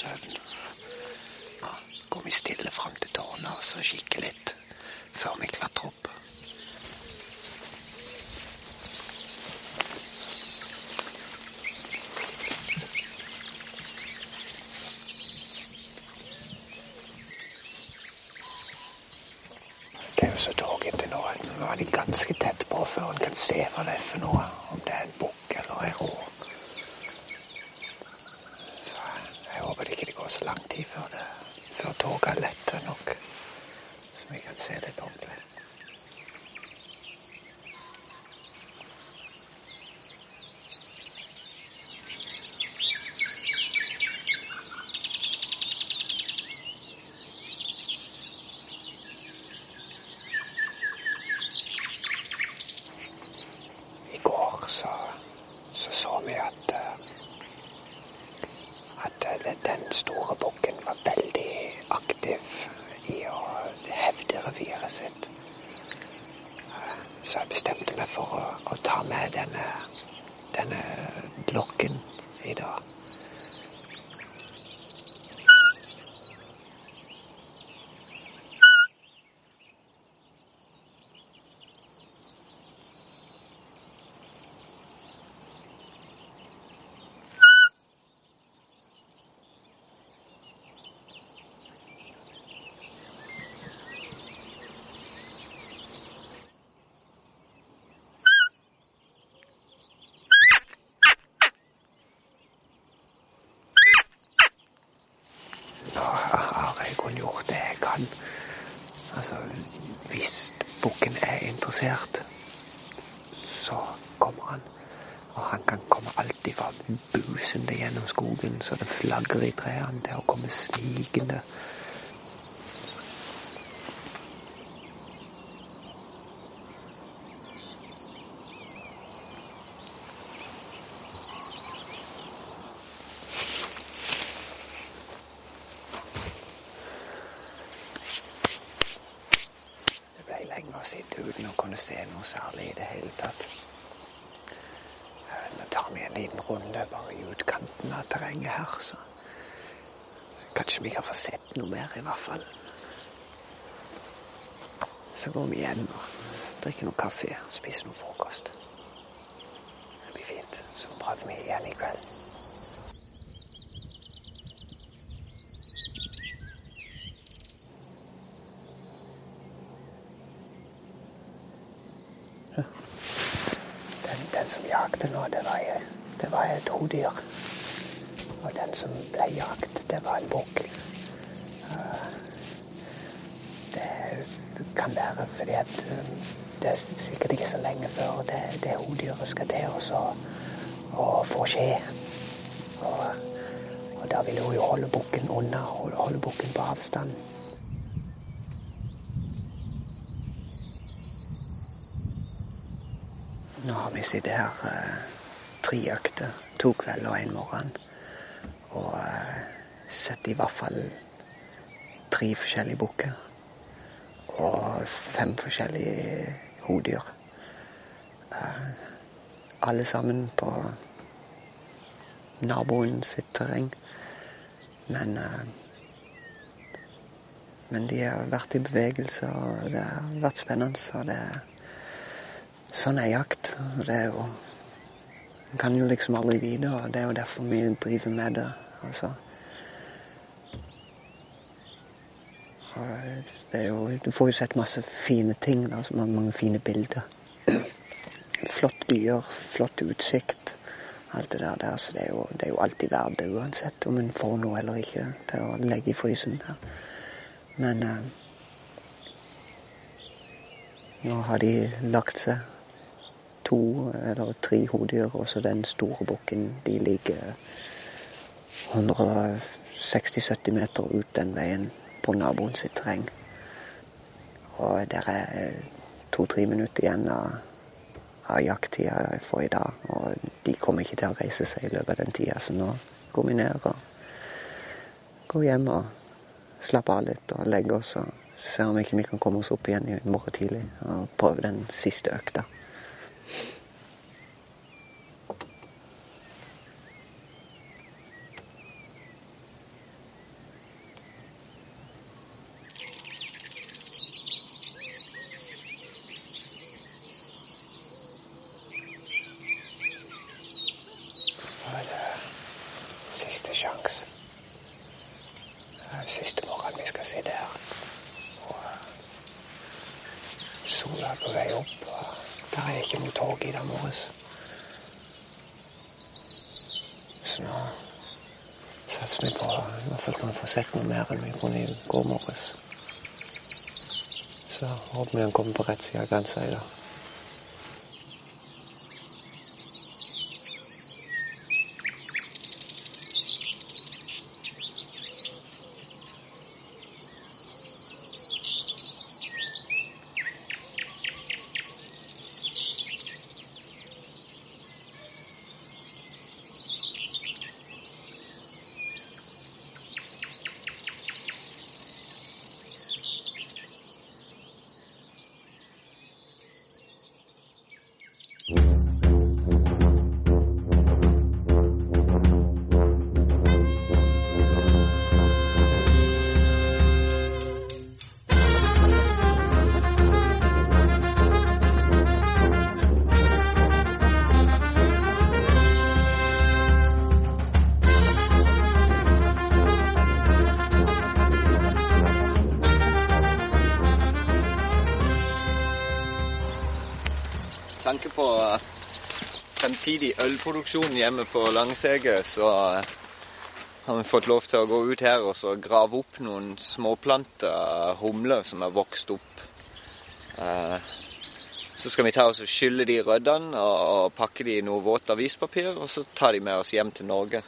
Søvn. Ja, går vi stille fram til tårnet og så kikker litt før vi klatrer opp. Så tåkete nå at nå er de ganske tett på før en kan se hva det er for noe. Om det er en bukk eller en rå. Så jeg så lang tid før, det, før toget letter nok. Så vi kan se litt ordentlig. I går så så, så vi at eh, at eh, den, store bukken var veldig aktiv i å hevde reviret sitt. Så jeg bestemte meg for å, å ta med denne, denne lokken i dag. Nå har jeg kun gjort det jeg kan. Altså, hvis bukken er interessert, så kommer han. Og han kan komme alltid fra busende gjennom skogen så det flagrer i trærne, til å komme snikende. Det ble lenge å sitte uten å kunne se noe særlig i det hele tatt. Nå tar vi en liten runde bare i utkanten av terrenget her, så kanskje vi kan få sett noe mer i hvert fall. Så går vi hjem og drikker noe kaffe og spiser noe frokost. Det blir fint. Så prøver vi igjen i kveld. Den, den som jakte nå, det var, det var et hodyr. Og den som ble jakt, det var en bukk. Eh, Det kan være fordi at eh, det er sikkert ikke så lenge før det, det hodyret skal til oss å, å få skje. Og, og da vil hun jo holde bukken unna, holde bukken på avstand. Nå har vi sittet her eh, tre økter, to kvelder og en morgen, og eh, sett i hvert fall tre forskjellige bukker og fem forskjellige hodyr. Eh, alle sammen på naboen sitt terreng. Men eh, men de har vært i bevegelse, og det har vært spennende. Og det, sånn er jakt. Det er jo En kan jo liksom aldri vite, og det er jo derfor vi driver med det. Altså. Det er jo, du får jo sett masse fine ting, da, mange, fine bilder. Flott byer, flott utsikt. Alt det der. så det er, jo, det er jo alltid verdt det, uansett om en får noe eller ikke, til å legge i frysen. der. Men eh, Nå har de lagt seg. To eller tre hodedyr, og så den store bukken. De ligger 160-70 meter ut den veien på naboen sitt terreng. Og det er to-tre minutter igjen av, av jakttida for i dag. Og de kommer ikke til å reise seg i løpet av den tida, så nå går vi ned og går hjem og slapper av litt og legger oss. og ser om ikke vi kan komme oss opp igjen i morgen tidlig og prøve den siste økta. Siste sjanse. Siste morgen vi skal sitte her. Sola er på vei opp, og der er ikke noe tog i dag morges. Så nå satser vi på i hvert fall kunne få sett noe mer enn vi kunne i går morges. Så håper vi han kommer på rett side av grensa i dag. Tanke på fremtidig ølproduksjon hjemme på Langseget, så har vi fått lov til å gå ut her og grave opp noen småplanta humler som er vokst opp. Så skal vi ta oss og skylle de røddene og pakke de i noe våt avispapir, og så ta de med oss hjem til Norge.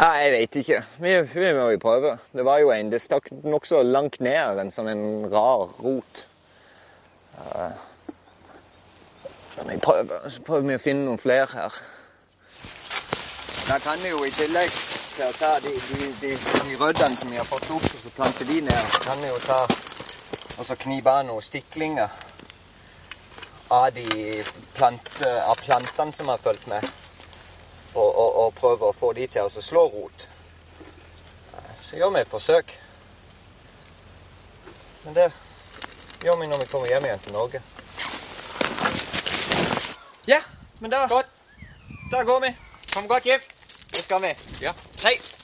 Nei, jeg vet ikke. Vi, vi må jo prøve. Det var jo en Det stakk nokså langt ned, en sånn en rar rot. Uh, vi prøver, så prøver vi å finne noen flere her. Da kan vi jo i tillegg til å ta de, de, de, de røddene som vi har fått opp, og så plante de ned, kan vi jo ta og så knipe av noen stiklinger av de plante, av plantene som har fulgt med og, og, og prøve å få de til å slå rot. Så gjør vi et forsøk. Men det gjør vi når vi kommer hjem igjen til Norge. Ja, men da Godt. Da går vi. Kom godt hjem. Det skal vi. Ja. Hei.